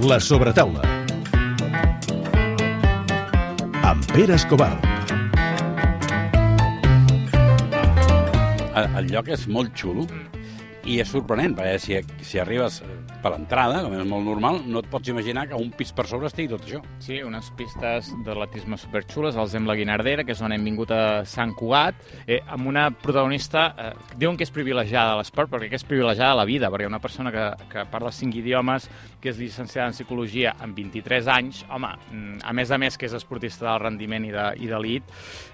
La sobretaula. Amb Pere Escobar. El, el lloc és molt xulo i és sorprenent, perquè si, si arribes per l'entrada, com és molt normal, no et pots imaginar que un pis per sobre estigui tot això. Sí, unes pistes d'atletisme superxules, el Zem la Guinardera, que és on hem vingut a Sant Cugat, eh, amb una protagonista, eh, diuen que és privilegiada a l'esport, perquè és privilegiada a la vida, perquè una persona que, que parla cinc idiomes, que és llicenciada en psicologia amb 23 anys, home, mm, a més a més que és esportista del rendiment i d'elit,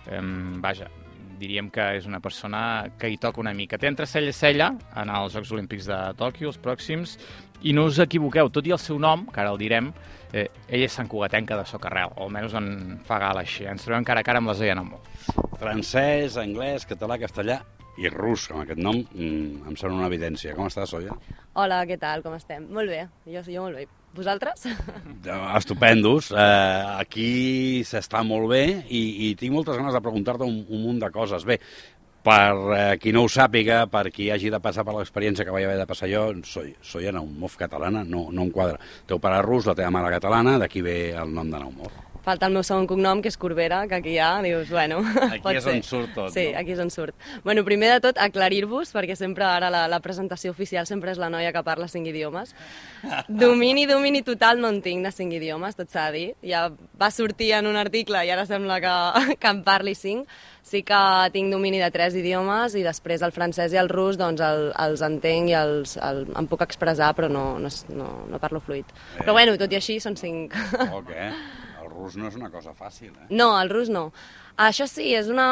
de, eh, vaja, diríem que és una persona que hi toca una mica. Té entre cella i cella en els Jocs Olímpics de Tòquio, els pròxims, i no us equivoqueu, tot i el seu nom, que ara el direm, eh, ell és Sant Cugatenca de Socarrel, o almenys en fa gala així. Ens trobem cara a cara amb la Zoya Namó. Francès, anglès, català, castellà i rus, amb aquest nom, mm, em sembla una evidència. Com estàs, Zoya? Hola, què tal, com estem? Molt bé, jo, jo molt bé. Vosaltres? Estupendos. Eh, aquí s'està molt bé i, i tinc moltes ganes de preguntar-te un, un munt de coses. Bé, per eh, qui no ho sàpiga, per qui hagi de passar per l'experiència que vaig haver de passar jo, soy, soy Naumov catalana, no, no em quadra. Teu pare rus, la teva mare catalana, d'aquí ve el nom de Naumov. Falta el meu segon cognom, que és Corbera, que aquí ja dius, bueno, Aquí és ser. on surt tot, Sí, no? aquí és on surt. Bueno, primer de tot, aclarir-vos, perquè sempre ara la, la presentació oficial sempre és la noia que parla cinc idiomes. Domini, domini total no en tinc de cinc idiomes, tot s'ha de dir. Ja va sortir en un article i ara sembla que, que en parli cinc. Sí que tinc domini de tres idiomes i després el francès i el rus doncs el, els entenc i els, el, em puc expressar però no, no, no, no parlo fluid. Però bueno, tot i així són cinc. O què? El rus no és una cosa fàcil, eh? No, el rus no. Això sí, és una...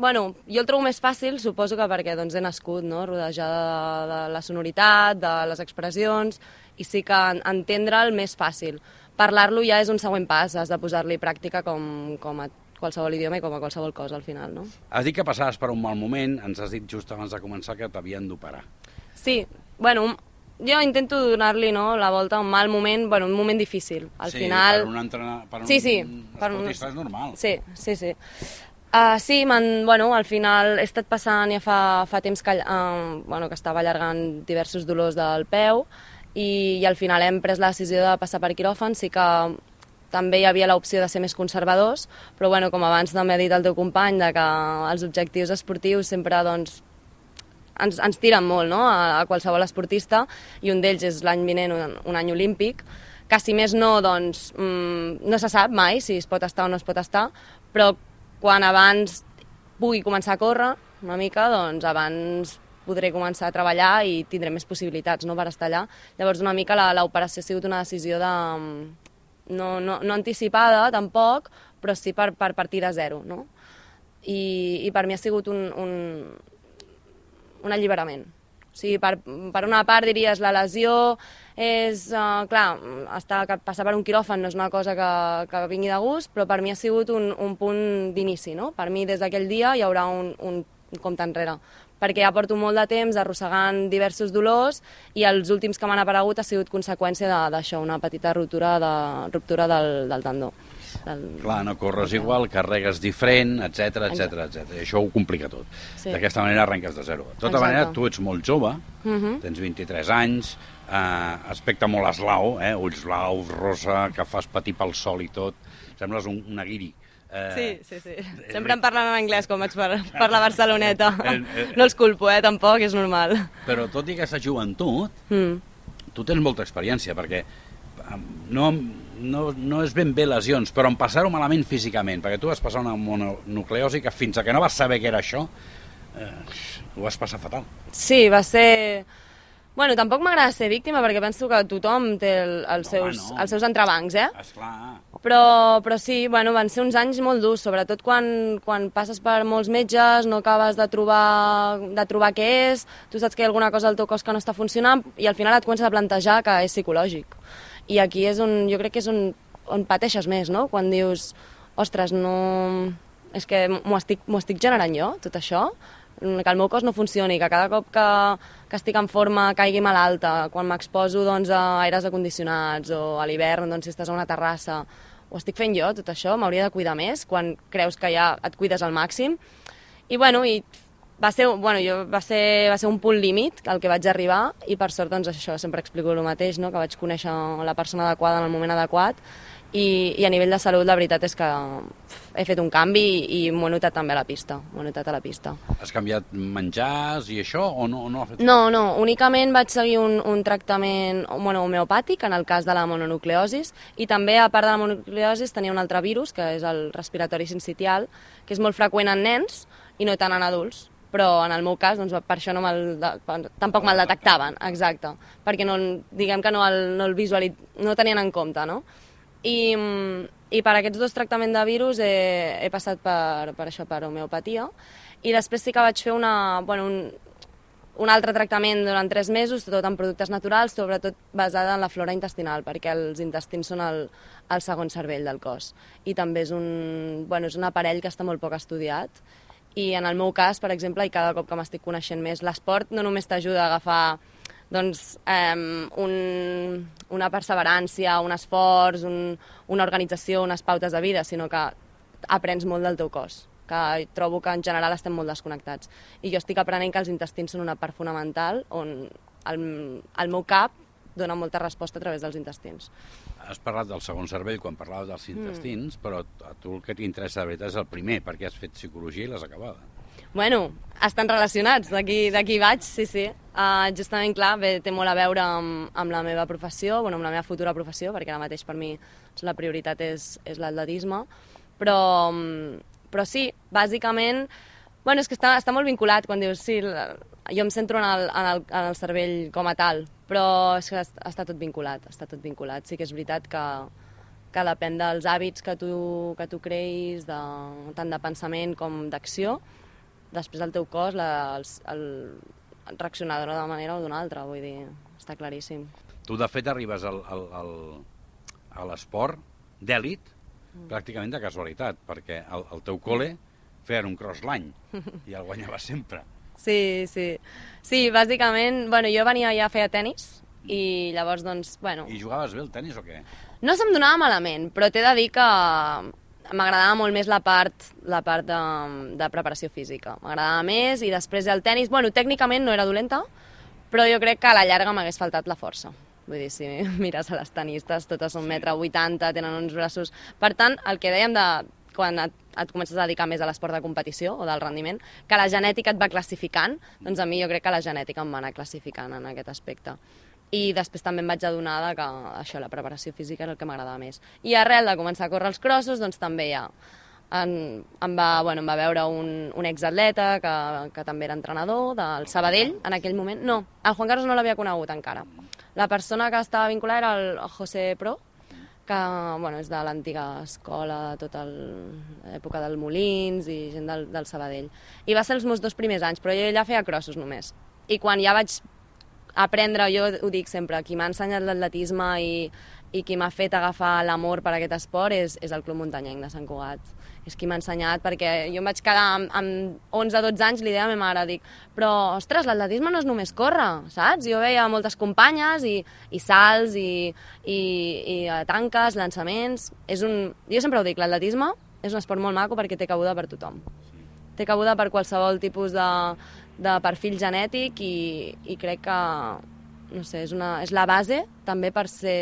Bueno, jo el trobo més fàcil, suposo que perquè doncs, he nascut, no?, rodejada de, de la sonoritat, de les expressions, i sí que en- entendre'l més fàcil. Parlar-lo ja és un següent pas, has de posar-li pràctica com, com a qualsevol idioma i com a qualsevol cosa al final, no? Has dit que passaves per un mal moment, ens has dit just abans de començar que t'havien d'operar. Sí, bueno, un- jo intento donar-li no, la volta a un mal moment, bueno, un moment difícil. Al sí, final... per un, entrena... per un Sí, sí, per un- és normal. Sí, sí, sí. Uh, sí, man, bueno, al final he estat passant ja fa, fa temps que, uh, bueno, que estava allargant diversos dolors del peu i, i al final hem pres la decisió de passar per quiròfan. Sí que també hi havia l'opció de ser més conservadors, però bueno, com abans també ha dit el teu company, de que els objectius esportius sempre doncs, ens, ens tiren molt no? a, a qualsevol esportista i un d'ells és l'any vinent un, un any olímpic que si més no, doncs, mm, no se sap mai si es pot estar o no es pot estar, però quan abans pugui començar a córrer una mica, doncs abans podré començar a treballar i tindré més possibilitats no, per estar allà. Llavors, una mica l'operació ha sigut una decisió de, no, no, no anticipada, tampoc, però sí per, per partir de zero, no? I, i per mi ha sigut un, un, un alliberament. O sigui, per, per una part diries la lesió és, uh, clar, estar, passar per un quiròfan no és una cosa que, que vingui de gust, però per mi ha sigut un, un punt d'inici, no? Per mi des d'aquell dia hi haurà un, un, compte enrere, perquè ja porto molt de temps arrossegant diversos dolors i els últims que m'han aparegut ha sigut conseqüència d'això, una petita ruptura, de, ruptura del, del tendó. Del... Clar, no corres igual, carregues diferent, etc etc etc. I això ho complica tot. Sí. D'aquesta manera arrenques de zero. De tota Exacte. manera, tu ets molt jove, Mhm. tens 23 anys, eh, aspecte molt eslau, eh? ulls blaus, rosa, que fas patir pel sol i tot. Sembles un, una guiri. Eh, Sí, sí, sí. Sempre em parlen en anglès quan vaig per, per la Barceloneta. Eh, eh. No els culpo, eh, tampoc, és normal. Però tot i aquesta joventut, Mm. tu tens molta experiència, perquè no, no, no és ben bé lesions, però en passar-ho malament físicament, perquè tu vas passar una mononucleosi que fins a que no vas saber què era això, eh, ho vas passar fatal. Sí, va ser... Bueno, tampoc m'agrada ser víctima perquè penso que tothom té el, els, No, seus, no. els seus entrebancs, eh? Esclar, Però, però sí, bueno, van ser uns anys molt durs, sobretot quan, quan passes per molts metges, no acabes de trobar, de trobar què és, tu saps que hi ha alguna cosa al teu cos que no està funcionant i al final et comences a plantejar que és psicològic. I aquí és on, jo crec que és on, on pateixes més, no? Quan dius, ostres, no... És que m'ho estic, estic generant jo, tot això? Que el meu cos no funcioni, que cada cop que, que estic en forma caigui malalta, quan m'exposo doncs, a aires acondicionats o a l'hivern doncs, si estàs a una terrassa, ho estic fent jo, tot això, m'hauria de cuidar més quan creus que ja et cuides al màxim. I bueno, i va ser, bueno, jo, va, ser, va ser un punt límit al que vaig arribar i per sort doncs això sempre explico el mateix, no? que vaig conèixer la persona adequada en el moment adequat i, i a nivell de salut la veritat és que he fet un canvi i, i m'ho he notat també a la pista, m'ho he notat a la pista. Has canviat menjars i això o no, no fet No, no, únicament vaig seguir un, un tractament bueno, homeopàtic en el cas de la mononucleosis i també a part de la mononucleosis tenia un altre virus que és el respiratori sincitial que és molt freqüent en nens i no tant en adults però en el meu cas doncs, per això no me'l de, tampoc me'l detectaven, exacte, perquè no, diguem que no el, no el visualit, no tenien en compte, no? I, i per aquests dos tractaments de virus he, he passat per, per això, per homeopatia, i després sí que vaig fer una, bueno, un, un altre tractament durant tres mesos, tot amb productes naturals, sobretot basada en la flora intestinal, perquè els intestins són el, el segon cervell del cos. I també és un, bueno, és un aparell que està molt poc estudiat, i en el meu cas, per exemple, i cada cop que m'estic coneixent més, l'esport no només t'ajuda a agafar doncs, um, un, una perseverància, un esforç, un, una organització, unes pautes de vida, sinó que aprens molt del teu cos que trobo que en general estem molt desconnectats. I jo estic aprenent que els intestins són una part fonamental on el, el meu cap dona molta resposta a través dels intestins. Has parlat del segon cervell quan parlaves dels intestins, mm. però a tu el que t'interessa de veritat és el primer, perquè has fet psicologia i l'has acabada. Bueno, estan relacionats, d'aquí vaig, sí, sí. Uh, justament, clar, bé, té molt a veure amb, amb la meva professió, bueno, amb la meva futura professió, perquè ara mateix per mi la prioritat és, és l'atletisme, però, però sí, bàsicament, bueno, és que està, està molt vinculat quan dius, sí, jo em centro en el, en, el, en el cervell com a tal, però és que està tot vinculat, està tot vinculat. Sí que és veritat que, que depèn dels hàbits que tu, que tu creïs, de, tant de pensament com d'acció, després el teu cos la, el, el reaccionarà d'una manera o d'una altra, vull dir, està claríssim. Tu, de fet, arribes al, al, al, a l'esport d'èlit mm. pràcticament de casualitat, perquè el, el teu col·le feien un cross l'any i el guanyava sempre. Sí, sí. Sí, bàsicament, bueno, jo venia ja a fer tennis i llavors, doncs, bueno... I jugaves bé el tennis o què? No se'm donava malament, però t'he de dir que m'agradava molt més la part, la part de, de preparació física. M'agradava més i després el tennis, bueno, tècnicament no era dolenta, però jo crec que a la llarga m'hagués faltat la força. Vull dir, si mires a les tenistes, totes són metre 80, tenen uns braços... Per tant, el que dèiem de quan et, et comences a dedicar més a l'esport de competició o del rendiment, que la genètica et va classificant, doncs a mi jo crec que la genètica em va anar classificant en aquest aspecte i després també em vaig adonar que això, la preparació física era el que m'agradava més. I arrel de començar a córrer els crossos, doncs també ja en, em, va, bueno, em va veure un, un exatleta que, que també era entrenador del Sabadell en aquell moment. No, el Juan Carlos no l'havia conegut encara. La persona que estava vinculada era el José Pro, que bueno, és de l'antiga escola de tota l'època del Molins i gent del, del Sabadell. I va ser els meus dos primers anys, però jo ja feia crossos només. I quan ja vaig aprendre, jo ho dic sempre, qui m'ha ensenyat l'atletisme i, i qui m'ha fet agafar l'amor per aquest esport és, és el Club Muntanyenc de Sant Cugat. És qui m'ha ensenyat, perquè jo em vaig quedar amb, amb 11-12 anys, li deia a ma mare, dic, però, ostres, l'atletisme no és només córrer, saps? Jo veia moltes companyes i, i salts i, i, i tanques, llançaments... És un... Jo sempre ho dic, l'atletisme és un esport molt maco perquè té cabuda per tothom. Té cabuda per qualsevol tipus de, de perfil genètic i, i crec que no sé, és, una, és la base també per ser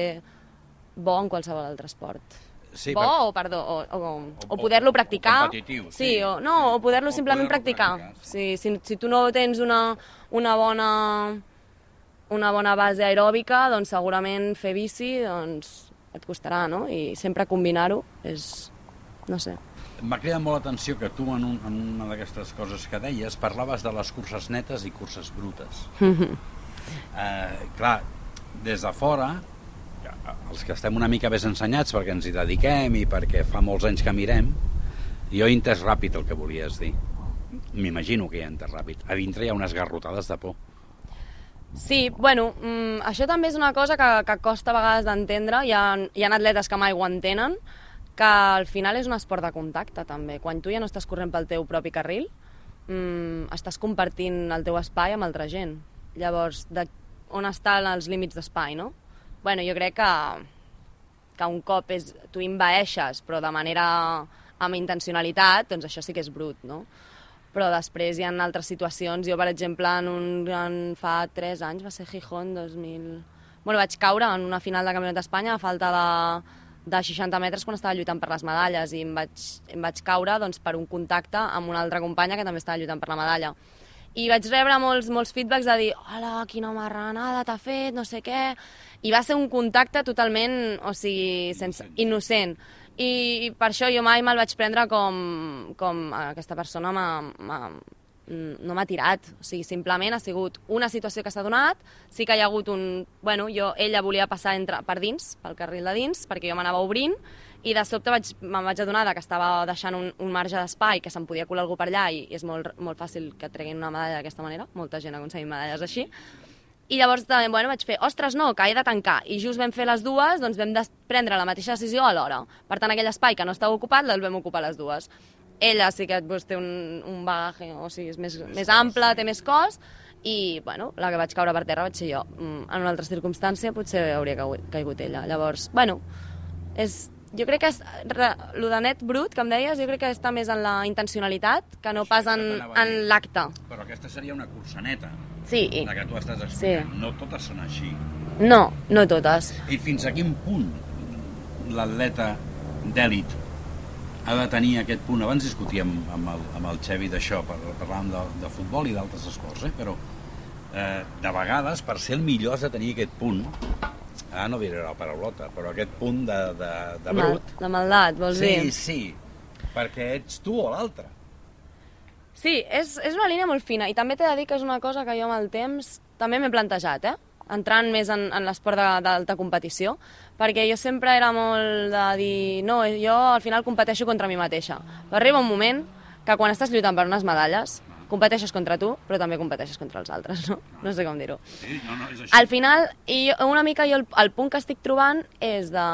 bo en qualsevol altre esport. Sí, bo per... o, perdó, o, o, o poder-lo practicar. competitiu, sí, sí. o, no, o poder-lo O simplement poder-lo practicar. practicar, Sí, si, si tu no tens una, una bona una bona base aeròbica, doncs segurament fer bici doncs, et costarà, no? I sempre combinar-ho és... no sé. M'ha cridat molt l'atenció que tu en, un, en una d'aquestes coses que deies parlaves de les curses netes i curses brutes. eh, clar, des de fora, els que estem una mica més ensenyats perquè ens hi dediquem i perquè fa molts anys que mirem, jo he entès ràpid el que volies dir. M'imagino que hi ha entès ràpid. A dintre hi ha unes garrotades de por. Sí, bueno, mm, això també és una cosa que, que costa a vegades d'entendre. Hi, hi ha atletes que mai ho entenen, que al final és un esport de contacte també. Quan tu ja no estàs corrent pel teu propi carril, mm, estàs compartint el teu espai amb altra gent. Llavors, de, on estan els límits d'espai, no? Bueno, jo crec que, que un cop és, tu invaeixes, però de manera amb intencionalitat, doncs això sí que és brut, no? però després hi ha altres situacions. Jo, per exemple, en un, en fa 3 anys, va ser Gijón, 2000... Bueno, vaig caure en una final de Campionat d'Espanya a falta de, de 60 metres quan estava lluitant per les medalles i em vaig, em vaig caure doncs, per un contacte amb una altra companya que també estava lluitant per la medalla. I vaig rebre molts, molts feedbacks de dir hola, quina marranada t'ha fet, no sé què... I va ser un contacte totalment, o sigui, sense, innocent. I per això jo mai me'l vaig prendre com, com aquesta persona m'ha no m'ha tirat, o sigui, simplement ha sigut una situació que s'ha donat, sí que hi ha hagut un... Bueno, jo, ella volia passar entre, per dins, pel carril de dins, perquè jo m'anava obrint, i de sobte vaig, me'n vaig adonar que estava deixant un, un marge d'espai, que se'n podia colar algú per allà, i, i és molt, molt fàcil que treguin una medalla d'aquesta manera, molta gent ha aconseguit medalles així, i llavors també, bueno, vaig fer, ostres, no, que he de tancar. I just vam fer les dues, doncs vam prendre la mateixa decisió alhora. Per tant, aquell espai que no estava ocupat, el vam ocupar les dues. Ella sí que doncs, té un, un bagaje, o sigui, és més, més, ample, té més cos, i, bueno, la que vaig caure per terra vaig ser jo. Mm, en una altra circumstància potser hauria caigut ella. Llavors, bueno, és, jo crec que és, el de net brut, que em deies, jo crec que està més en la intencionalitat que no pas en, en l'acte. Però aquesta seria una cursaneta. Sí. La que tu estàs explicant. Sí. No totes són així. No, no totes. I fins a quin punt l'atleta d'èlit ha de tenir aquest punt. Abans discutíem amb el, amb el Xevi d'això, parlàvem de, de futbol i d'altres esports, eh? però eh, de vegades, per ser el millor, has de tenir aquest punt, ah, no diré la paraulota, però aquest punt de, de, de brut. De maldat, vols sí, dir? Sí, sí, perquè ets tu o l'altre. Sí, és, és una línia molt fina i també t'he de dir que és una cosa que jo amb el temps també m'he plantejat, eh? entrant més en, en l'esport d'alta competició, perquè jo sempre era molt de dir, no, jo al final competeixo contra mi mateixa. Però arriba un moment que quan estàs lluitant per unes medalles, competeixes contra tu, però també competeixes contra els altres, no? No sé com dir-ho. Sí, no, no, és així. Al final, i una mica jo el, el punt que estic trobant és de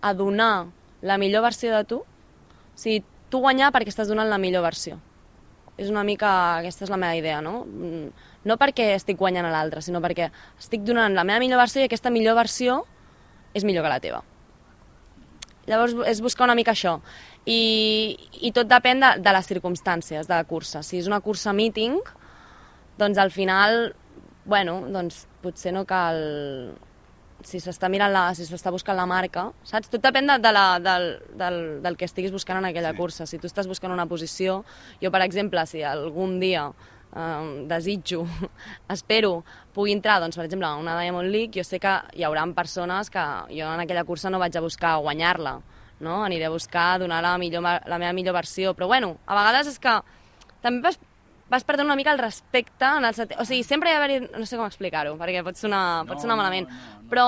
a donar la millor versió de tu, o sigui, tu guanyar perquè estàs donant la millor versió és una mica, aquesta és la meva idea, no? Mm, no perquè estic guanyant a l'altre, sinó perquè estic donant la meva millor versió i aquesta millor versió és millor que la teva. Llavors és buscar una mica això. I, i tot depèn de, de les circumstàncies de la cursa. Si és una cursa meeting, doncs al final, bueno, doncs potser no cal si s'està mirant la, si s'està buscant la marca, saps? Tot depèn de, de la, del, del, del que estiguis buscant en aquella sí. cursa. Si tu estàs buscant una posició, jo, per exemple, si algun dia eh, desitjo, espero, pugui entrar, doncs, per exemple, a una Diamond League, jo sé que hi haurà persones que jo en aquella cursa no vaig a buscar guanyar-la, no? Aniré a buscar donar la, millor, la meva millor versió. Però, bueno, a vegades és que també vas perdent una mica el respecte en el sentit... O sigui, sempre hi ha d'haver... No sé com explicar-ho, perquè pot sonar, pot sonar no, malament. No, no, no. Però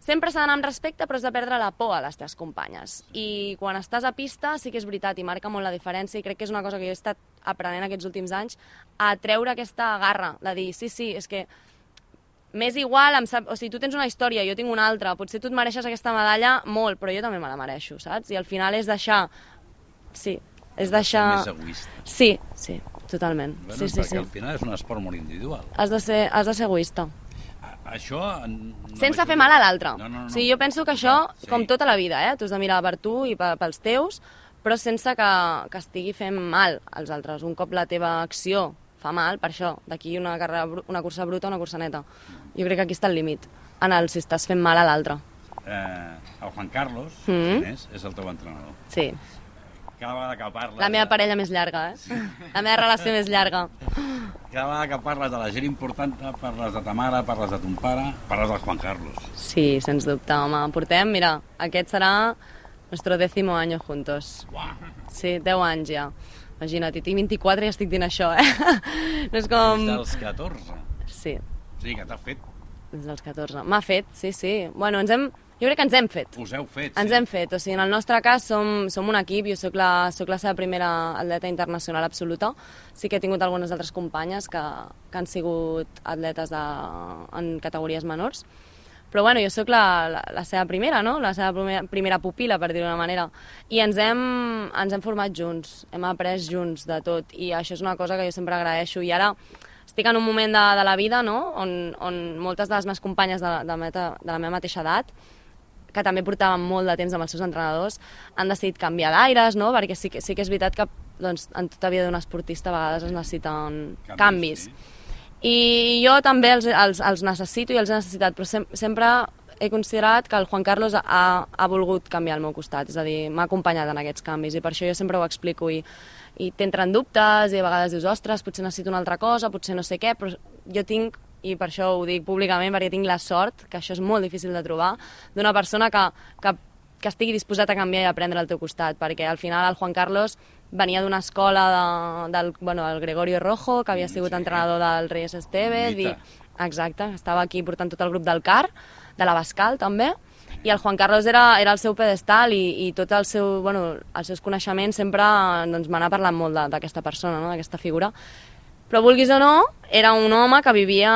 sempre s'ha d'anar amb respecte, però has de perdre la por a les teves companyes. I quan estàs a pista sí que és veritat i marca molt la diferència i crec que és una cosa que jo he estat aprenent aquests últims anys, a treure aquesta garra, de dir, sí, sí, és que m'és igual, em sap... o sigui, tu tens una història, jo tinc una altra, potser tu et mereixes aquesta medalla molt, però jo també me la mereixo, saps? I al final és deixar... Sí, és deixar... Més egoista. Sí, sí, totalment. Bueno, sí, sí, perquè sí. al final és un esport molt individual. Has de ser, has de ser egoista. A, això... No Sense fer mal a l'altre. No, no, no. O sigui, jo penso que això, sí. com tota la vida, eh? tu has de mirar per tu i pels teus, però sense que, que estigui fent mal als altres. Un cop la teva acció fa mal, per això, d'aquí una, carrera, una cursa bruta una cursa neta. Jo crec que aquí està el límit, en el si estàs fent mal a l'altre. Eh, el Juan Carlos, Mm. mm. és, és el teu entrenador. Sí. Cada vegada que parles... La meva parella més llarga, eh? La meva relació més llarga. Cada vegada que parles de la gent important, parles de ta mare, parles de ton pare, parles del Juan Carlos. Sí, sens dubte, home. Portem, mira, aquest serà nuestro décimo año juntos. Uah, Sí, 10 anys ja. Imagina't, i tinc 24 i estic dient això, eh? No és com... des dels 14. Sí, O sigui que t'ha fet, des dels 14. M'ha fet, sí, sí. Bueno, ens hem... Jo crec que ens hem fet. us heu fet. Ens sí. hem fet, o sigui, en el nostre cas som, som un equip, jo sóc la, sóc la seva primera atleta internacional absoluta, sí que he tingut algunes altres companyes que, que han sigut atletes de, en categories menors, però bueno, jo sóc la, la, la seva primera, no? la seva primera, primera pupila, per dir-ho d'una manera, i ens hem, ens hem format junts, hem après junts de tot, i això és una cosa que jo sempre agraeixo, i ara estic en un moment de, de la vida no? on, on moltes de les meves companyes de, de, la meta, de la meva mateixa edat que també portaven molt de temps amb els seus entrenadors, han decidit canviar d'aires, no? perquè sí que, sí que és veritat que doncs, en tota vida d'un esportista a vegades es necessiten Canvis, canvis. sí. I jo també els, els, els necessito i els he necessitat, però sem sempre he considerat que el Juan Carlos ha, ha volgut canviar al meu costat, és a dir, m'ha acompanyat en aquests canvis i per això jo sempre ho explico i, i t'entren dubtes i a vegades dius, ostres, potser necessito una altra cosa, potser no sé què, però jo tinc, i per això ho dic públicament, perquè tinc la sort, que això és molt difícil de trobar, d'una persona que, que, que estigui disposat a canviar i aprendre al teu costat, perquè al final el Juan Carlos venia d'una escola de, del, bueno, el Gregorio Rojo, que havia sigut Sí. entrenador del Reyes Estevez, i, exacte, estava aquí portant tot el grup del CAR, de la Bascal també, i el Juan Carlos era, era el seu pedestal i, i tot el seu, bueno, els seus coneixements sempre doncs, me n'ha parlat molt de- d'aquesta persona, no? d'aquesta figura. Però vulguis o no, era un home que vivia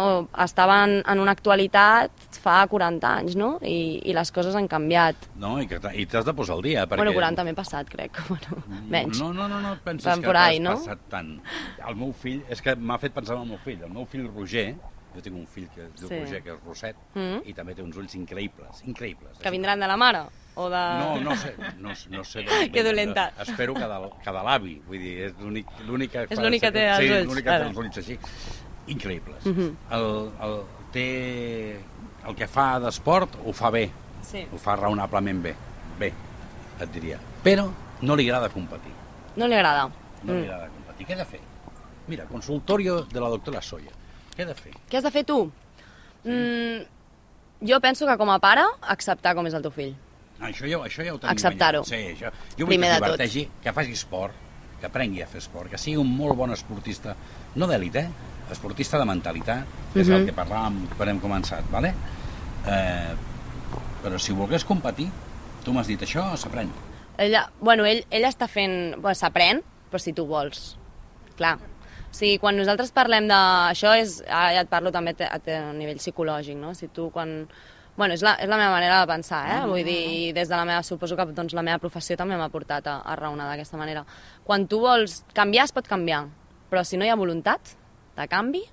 o estava en, en una actualitat fa 40 anys, no? I, i les coses han canviat. No, i que i t'has de posar al dia. Perquè... Bueno, 40 m'he passat, crec. Bueno, menys. No, no, no, no et penses Van que t'has no? passat tant. El meu fill, és que m'ha fet pensar en el meu fill. El meu fill Roger, jo tinc un fill que es diu Sí. Roger, que és rosset, Mm. i també té uns ulls increïbles, increïbles. Que vindran de la mare? O de... No, no sé, no, no sé d'on Que dolenta. Espero que de, que de l'avi, vull dir, és l'únic l'únic que... És fa l'únic que té els sí, ulls, l'únic que té els ulls així. Increïbles. Mhm. el, el, té... El que fa d'esport ho fa bé, Sí. ho fa raonablement bé, bé, et diria. Però no li agrada competir. No li agrada. No li Mm. agrada competir. Què he de fer? Mira, consultorio de la doctora Soya. Què he de fer? Què has de fer tu? Mm, jo penso que com a pare, acceptar com és el teu fill. Ah, això, ja, això ja ho tenim Acceptar-ho. Sí, això. Jo vull Primer que diverteixi, que faci esport, que aprengui a fer esport, que sigui un molt bon esportista, no d'èlit, eh? Esportista de mentalitat, que és Mhm. el que parlàvem quan hem començat, ¿vale? Eh, però si volgués competir, tu m'has dit això, s'aprèn. Ella, bueno, ell, ell està fent... Bueno, S'aprèn, però si tu vols. Clar. O sigui, quan nosaltres parlem de... Això és... Ara ja et parlo també a, a, a nivell psicològic, no? Si tu quan... Bueno, és la, és la meva manera de pensar, eh? Vull dir, des de la meva... Suposo que doncs, la meva professió també m'ha portat a, a raonar d'aquesta manera. Quan tu vols canviar, es pot canviar. Però si no hi ha voluntat de canvi,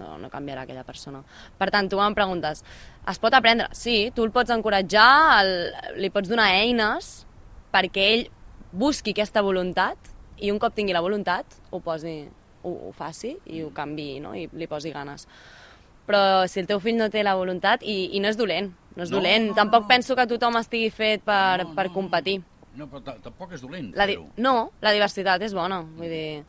no, no canviarà aquella persona. Per tant, tu em preguntes, es pot aprendre? Sí, tu el pots encoratjar, el, li pots donar eines perquè ell busqui aquesta voluntat i un cop tingui la voluntat ho posi, ho, ho faci i ho canvi, no? I li posi ganes. Però si el teu fill no té la voluntat, i, i no és dolent, no és No, dolent, no, tampoc no. penso que tothom estigui fet per, No, per no, competir. No, però ta- tampoc és dolent La di fer-ho. no, la diversitat és bona. Vull dir...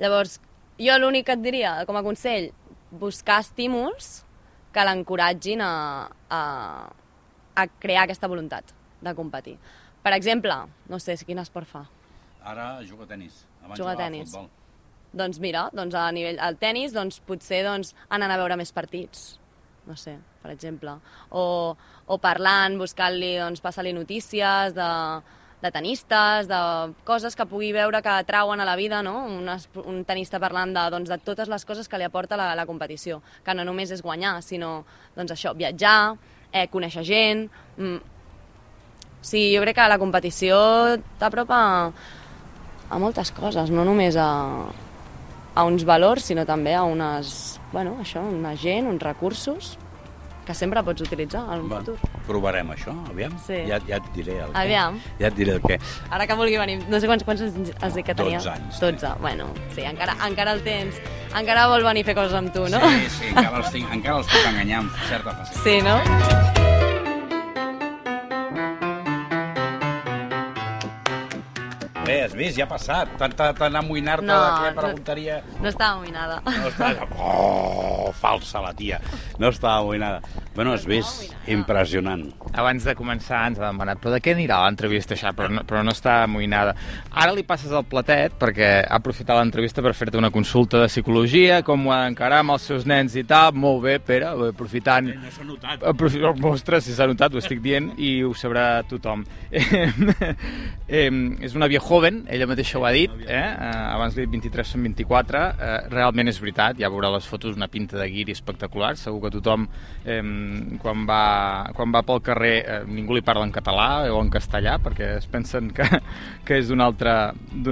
Llavors, jo l'únic que et diria, com a consell, buscar estímuls que l'encoratgin a, a, a crear aquesta voluntat de competir. Per exemple, no sé quin esport fa. Ara juga a tenis. Abans Juga a tenis. futbol. Doncs mira, doncs a nivell al tennis, doncs potser doncs, anar a veure més partits. No sé, per exemple. O, o parlant, buscant-li, doncs, passar-li notícies de, de tenistes, de coses que pugui veure que atrauen a la vida, no? Un, un tenista parlant de, doncs, de totes les coses que li aporta la, la competició, que no només és guanyar, sinó doncs, això, viatjar, eh, conèixer gent... Mm. Sí, jo crec que la competició t'apropa a moltes coses, no només a, a uns valors, sinó també a unes, bueno, això, una gent, uns recursos que sempre pots utilitzar en un Va, futur. provarem això, aviam. Sí. Ja, ja et diré el què. Aviam. Ja et diré el què. Ara que vulgui venir, no sé quants, quants anys has dit que tenia? 12 anys. 12, bueno, sí, encara, encara el tens. Encara vol venir a fer coses amb tu, no? Sí, sí, encara els, tinc, encara els puc enganyar amb certa facilitat. Sí, no? Has vist, ja ha passat. Tanta tan amoïnar-te No, de no. preguntaria... No estava amoïnada. No estava... Oh, falsa la tia. No estava amoïnada. Bueno, has vist? Impressionant. Abans de començar ens ha demanat però de què anirà l'entrevista això? Però no, però no està amoïnada. Ara li passes el platet perquè ha aprofitat l'entrevista per fer-te una consulta de psicologia, com ho ha d'encarar amb els seus nens i tal. Molt bé, Pere, aprofitant... No s'ha notat. Aprofi- oh, Ostres, si s'ha notat, ho estic dient i ho sabrà tothom. eh, és una via joven, ella mateixa ho ha dit, eh? eh, abans li dit 23 són 24, eh, realment és veritat, ja veurà les fotos, una pinta de guiri espectacular, segur que tothom eh, quan, va, quan va pel carrer eh, ningú li parla en català o en castellà perquè es pensen que, que és d'una altra,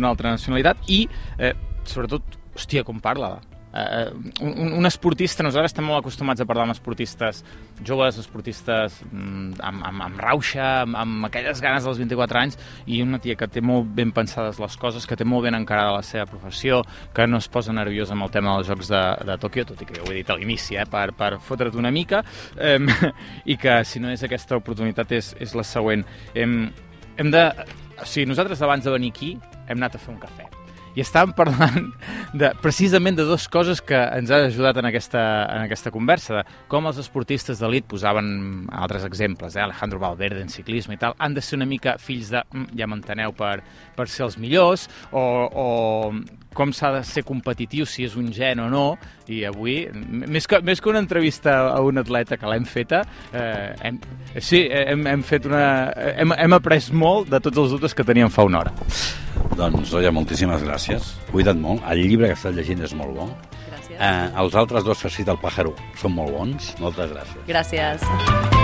altra nacionalitat i eh, sobretot, hòstia, com parla eh, un, un esportista, nosaltres estem molt acostumats a parlar amb esportistes joves, esportistes mm, amb, amb, amb rauxa, amb, amb aquelles ganes dels 24 anys, i una tia que té molt ben pensades les coses, que té molt ben encarada la seva professió, que no es posa nerviosa amb el tema dels Jocs de, de Tòquio, tot i que ja ho he dit a l'inici, eh, per, per fotre't una mica, eh, i que si no és aquesta oportunitat és, és la següent. Hem, hem de... O sigui, nosaltres abans de venir aquí hem anat a fer un cafè i estàvem parlant de, precisament de dues coses que ens han ajudat en aquesta, en aquesta conversa, de com els esportistes d'elit posaven altres exemples, eh? Alejandro Valverde en ciclisme i tal, han de ser una mica fills de, mm, ja m'enteneu, per, per ser els millors, o, o com s'ha de ser competitiu, si és un gen o no, i avui, més que, més que una entrevista a un atleta que l'hem feta, eh, hem, sí, hem, hem, fet una, hem, hem après molt de tots els dubtes que teníem fa una hora. Doncs, Oia, moltíssimes gràcies. Cuida't molt. El llibre que estàs llegint és molt bo. Gràcies. Eh, els altres dos que cita el Pàjaro són molt bons. Moltes gràcies. Gràcies.